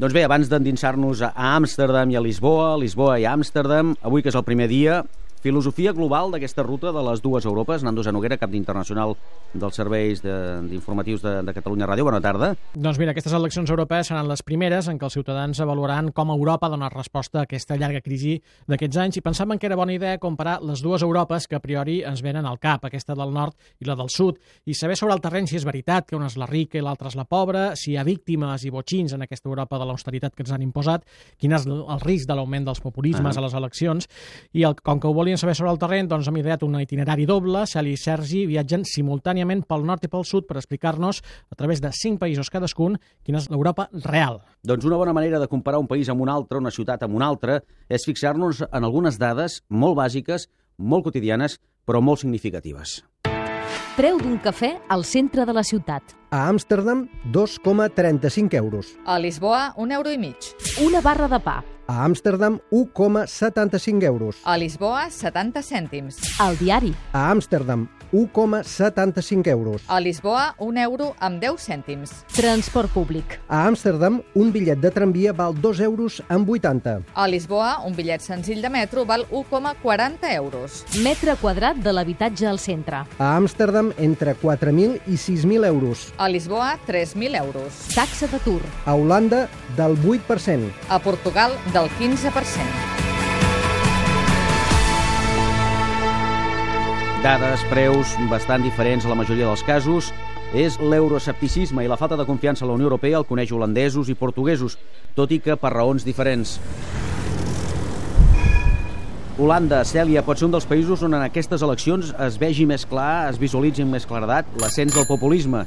Doncs bé, abans d'endinsar-nos a Amsterdam i a Lisboa, Lisboa i Amsterdam, avui que és el primer dia, Filosofia global d'aquesta ruta de les dues Europes. Nando Zanoguera, cap d'internacional dels serveis d'informatius de, de, de Catalunya Ràdio. Bona tarda. Doncs mira, aquestes eleccions europees seran les primeres en què els ciutadans avaluaran com Europa dona resposta a aquesta llarga crisi d'aquests anys i pensaven que era bona idea comparar les dues Europes que a priori ens venen al cap, aquesta del nord i la del sud, i saber sobre el terreny si és veritat que una és la rica i l'altra és la pobra, si hi ha víctimes i botxins en aquesta Europa de l'austeritat que ens han imposat, quin és el risc de l'augment dels populismes ah. a les eleccions, i el, com que ho volien volien saber sobre el terreny, doncs hem ideat un itinerari doble. Celi i Sergi viatgen simultàniament pel nord i pel sud per explicar-nos, a través de cinc països cadascun, quina és l'Europa real. Doncs una bona manera de comparar un país amb un altre, una ciutat amb una altra, és fixar-nos en algunes dades molt bàsiques, molt quotidianes, però molt significatives. Preu d'un cafè al centre de la ciutat. A Amsterdam, 2,35 euros. A Lisboa, un euro i mig. Una barra de pa. A Amsterdam, 1,75 euros. A Lisboa, 70 cèntims. Al diari. A Amsterdam, 1,75 euros. A Lisboa, un euro amb 10 cèntims. Transport públic. A Amsterdam, un bitllet de tramvia val 2 euros amb 80. A Lisboa, un bitllet senzill de metro val 1,40 euros. Metre quadrat de l'habitatge al centre. A Amsterdam, entre 4.000 i 6.000 euros. A Lisboa, 3.000 euros. Taxa d'atur. A Holanda, del 8%. A Portugal, del 15%. Dades, preus bastant diferents a la majoria dels casos. És l'euroescepticisme i la falta de confiança en la Unió Europea el coneix holandesos i portuguesos, tot i que per raons diferents. Holanda, Cèlia, pot ser un dels països on en aquestes eleccions es vegi més clar, es visualitzi amb més claredat l'ascens del populisme.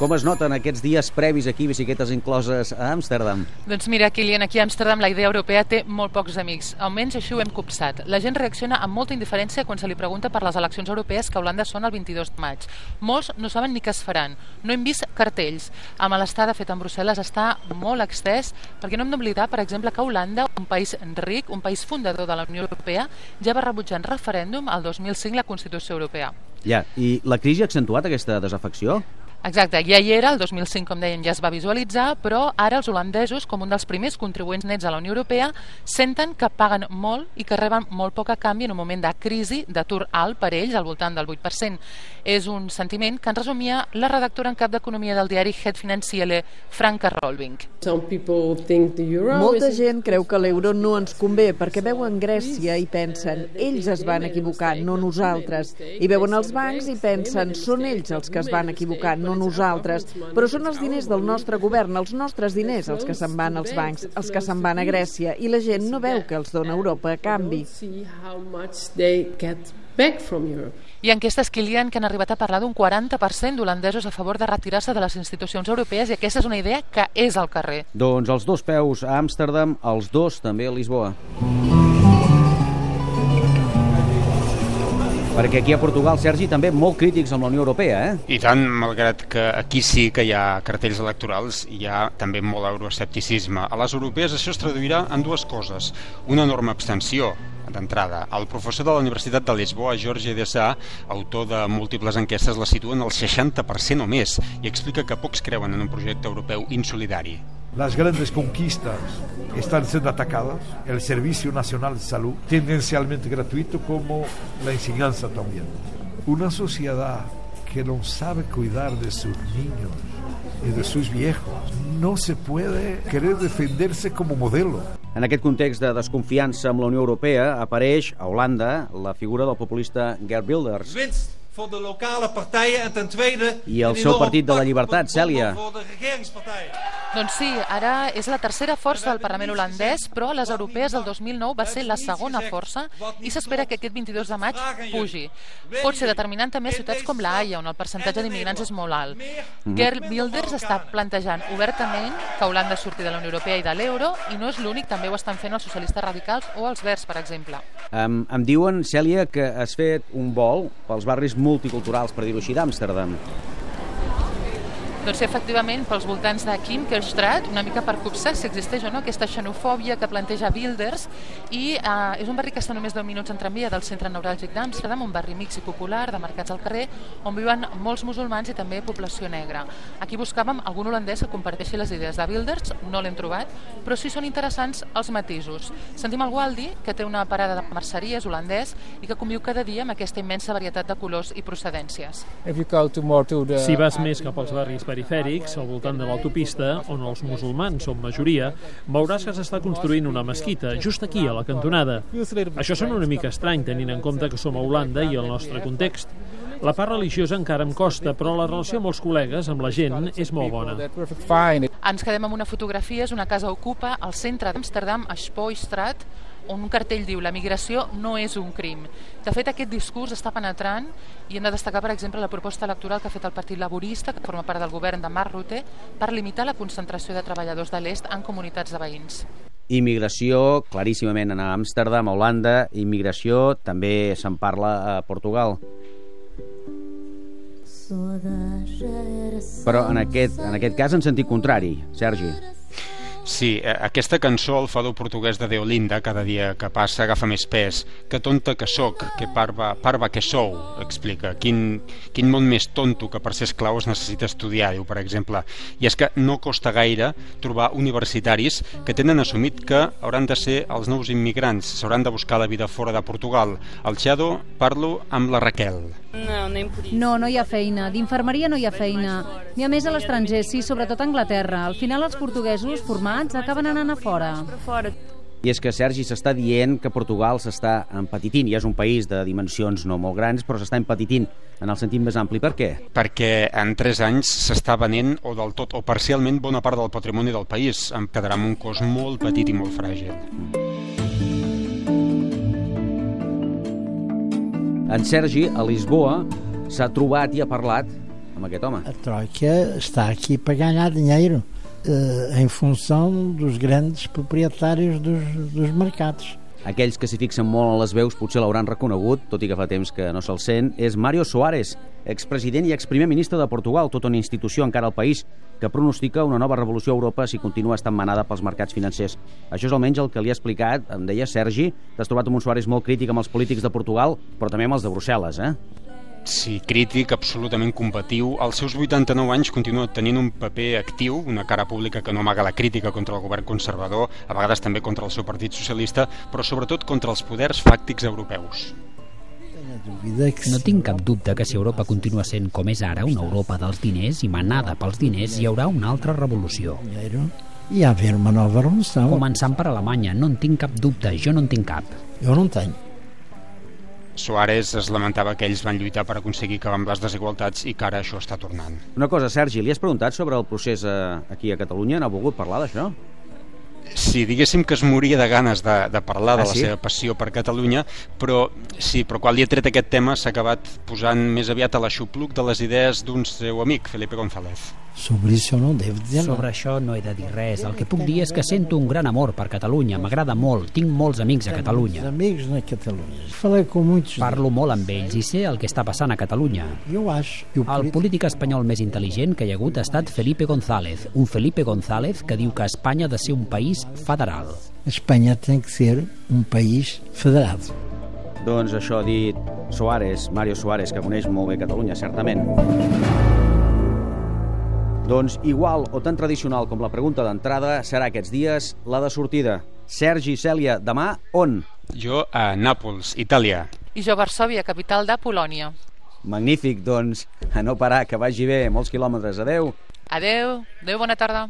Com es noten aquests dies previs aquí, bicicletes incloses a Amsterdam? Doncs mira, Kilian, aquí a Amsterdam la idea europea té molt pocs amics. Almenys així ho hem copsat. La gent reacciona amb molta indiferència quan se li pregunta per les eleccions europees que a Holanda són el 22 de maig. Molts no saben ni què es faran. No hem vist cartells. El malestar de fet en Brussel·les està molt extès perquè no hem d'oblidar, per exemple, que Holanda, un país ric, un país fundador de la Unió Europea, ja va rebutjar en referèndum al 2005 la Constitució Europea. Ja, i la crisi ha accentuat aquesta desafecció? Exacte, ja hi era, el 2005, com deien, ja es va visualitzar, però ara els holandesos, com un dels primers contribuents nets a la Unió Europea, senten que paguen molt i que reben molt poc a canvi en un moment de crisi, d'atur alt per ells, al voltant del 8%. És un sentiment que en resumia la redactora en cap d'Economia del diari Het Financiële, Franca Rolving. Molta gent creu que l'euro no ens convé perquè veuen Grècia i pensen ells es van equivocar, no nosaltres. I veuen els bancs i pensen són ells els que es van equivocar, no no nosaltres, però són els diners del nostre govern, els nostres diners, els que se'n van als bancs, els que se'n van a Grècia, i la gent no veu que els dona Europa a canvi. Hi ha enquestes, Kilian, que han arribat a parlar d'un 40% d'holandesos a favor de retirar-se de les institucions europees i aquesta és una idea que és al carrer. Doncs els dos peus a Amsterdam, els dos també a Lisboa. Perquè aquí a Portugal, Sergi, també molt crítics amb la Unió Europea, eh? I tant, malgrat que aquí sí que hi ha cartells electorals, hi ha també molt euroescepticisme. A les europees això es traduirà en dues coses. Una enorme abstenció, d'entrada. El professor de la Universitat de Lisboa, Jorge de Sá, autor de múltiples enquestes, la situen al 60% o més i explica que pocs creuen en un projecte europeu insolidari. Las grandes conquistas están siendo atacadas, el Servicio Nacional de Salud, tendencialmente gratuito, como la enseñanza también. Una sociedad que no sabe cuidar de sus niños y de sus viejos no se puede querer defenderse como modelo. En aquest context de desconfiança amb la Unió Europea apareix a Holanda la figura del populista Gerd Wilders. De lokale partijen en ten tweede... I el seu Partit de la Llibertat, Cèlia. Doncs sí, ara és la tercera força del Parlament holandès, però a les europees del 2009 va ser la segona força i s'espera que aquest 22 de maig pugi. Pot ser determinant també a ciutats com La Haia, on el percentatge d'immigrants és molt alt. Gerd Wilders està plantejant obertament que Holanda surti de la Unió Europea i de l'euro i no és l'únic, també ho estan fent els socialistes radicals o els verds, per exemple. Um, em diuen, Cèlia, que has fet un vol pels barris multiculturals, per dir-ho així, d'Amsterdam. Doncs efectivament, pels voltants de Kimkerstraat, una mica per copsar si existeix o no aquesta xenofòbia que planteja Wilders, i eh, és un barri que està només 10 minuts en tramvia del centre neuràlgic d'Amsterdam, un barri mix i popular, de mercats al carrer, on viuen molts musulmans i també població negra. Aquí buscàvem algun holandès que comparteixi les idees de Wilders, no l'hem trobat, però sí són interessants els matisos. Sentim el Waldi, que té una parada de merceria, és holandès, i que conviu cada dia amb aquesta immensa varietat de colors i procedències. Si vas més cap als barris perifèrics, al voltant de l'autopista, on els musulmans són majoria, veuràs que s'està construint una mesquita, just aquí, a la cantonada. Això sona una mica estrany, tenint en compte que som a Holanda i el nostre context. La part religiosa encara em costa, però la relació amb els col·legues, amb la gent, és molt bona. Ens quedem amb una fotografia, és una casa ocupa al centre d'Amsterdam, a Spoistrat, on un cartell diu la migració no és un crim. De fet, aquest discurs està penetrant i hem de destacar, per exemple, la proposta electoral que ha fet el Partit Laborista, que forma part del govern de Mark Rutte, per limitar la concentració de treballadors de l'est en comunitats de veïns. Immigració, claríssimament a Amsterdam, a Holanda. Immigració, també se'n parla a Portugal. Però en aquest, en aquest cas en sentit contrari, Sergi. Sí, eh, aquesta cançó, el fado portuguès de Deolinda, cada dia que passa agafa més pes. Que tonta que sóc, que parva, parva que sou, explica. Quin, quin món més tonto que per ser esclau es necessita estudiar, diu, per exemple. I és que no costa gaire trobar universitaris que tenen assumit que hauran de ser els nous immigrants, s'hauran de buscar la vida fora de Portugal. Al Xado parlo amb la Raquel. No, no hi ha feina. D'infermeria no hi ha feina. N'hi ha més a l'estranger, sí, sobretot a Anglaterra. Al final els portuguesos formats acaben anant a fora. I és que Sergi s'està dient que Portugal s'està empetitint, i és un país de dimensions no molt grans, però s'està empetitint en el sentit més ampli. Per què? Perquè en 3 anys s'està venent o del tot o parcialment bona part del patrimoni del país. Em quedarà amb un cos molt petit i molt fràgil. En Sergi, a Lisboa, s'ha trobat i ha parlat amb aquest home. A Troika está aqui para ganhar dinheiro eh, em função dos grandes proprietários dos, dos mercados. Aquells que s'hi fixen molt en les veus potser l'hauran reconegut, tot i que fa temps que no se'l sent, és Mario Soares, expresident i exprimer ministre de Portugal, tota una institució encara al país, que pronostica una nova revolució a Europa si continua estant manada pels mercats financers. Això és almenys el que li ha explicat, em deia Sergi, t'has trobat amb un Soares molt crític amb els polítics de Portugal, però també amb els de Brussel·les, eh? Sí, crític, absolutament combatiu. Als seus 89 anys continua tenint un paper actiu, una cara pública que no amaga la crítica contra el govern conservador, a vegades també contra el seu partit socialista, però sobretot contra els poders fàctics europeus. No tinc cap dubte que si Europa continua sent com és ara, una Europa dels diners i manada pels diners, hi haurà una altra revolució. Hi ha haver una nova revolució. Començant per Alemanya, no en tinc cap dubte, jo no en tinc cap. Jo no en tinc. Suárez es lamentava que ells van lluitar per aconseguir acabar amb les desigualtats i que ara això està tornant. Una cosa, Sergi, li has preguntat sobre el procés eh, aquí a Catalunya? N'ha volgut parlar d'això? Sí, diguéssim que es moria de ganes de, de parlar de Ah, la sí? seva passió per Catalunya, però sí, però quan li he tret aquest tema s'ha acabat posant més aviat a l'aixopluc de les idees d'un seu amic, Felipe González. Sobre não devo dizer nada. Sobre això no he de dir res. El que puc dir és que sento un gran amor per Catalunya. M'agrada molt. Tinc molts amics a Catalunya. Falei com muitos. Parlo molt amb ells i sé el que està passant a Catalunya. El polític espanyol més intel·ligent que hi ha hagut ha estat Felipe González, un Felipe González que diu que Espanya ha de ser un país federal. Espanha tem que ser um país federado. Doncs això ha dit Soares, Mario Soares, que coneix molt bé Catalunya, certament. Doncs igual o tan tradicional com la pregunta d'entrada serà aquests dies la de sortida. Sergi, Cèlia, demà on? Jo a Nàpols, Itàlia. I jo a Varsòvia, capital de Polònia. Magnífic, doncs, a no parar, que vagi bé, molts quilòmetres. Adeu. Adeu, adeu, bona tarda.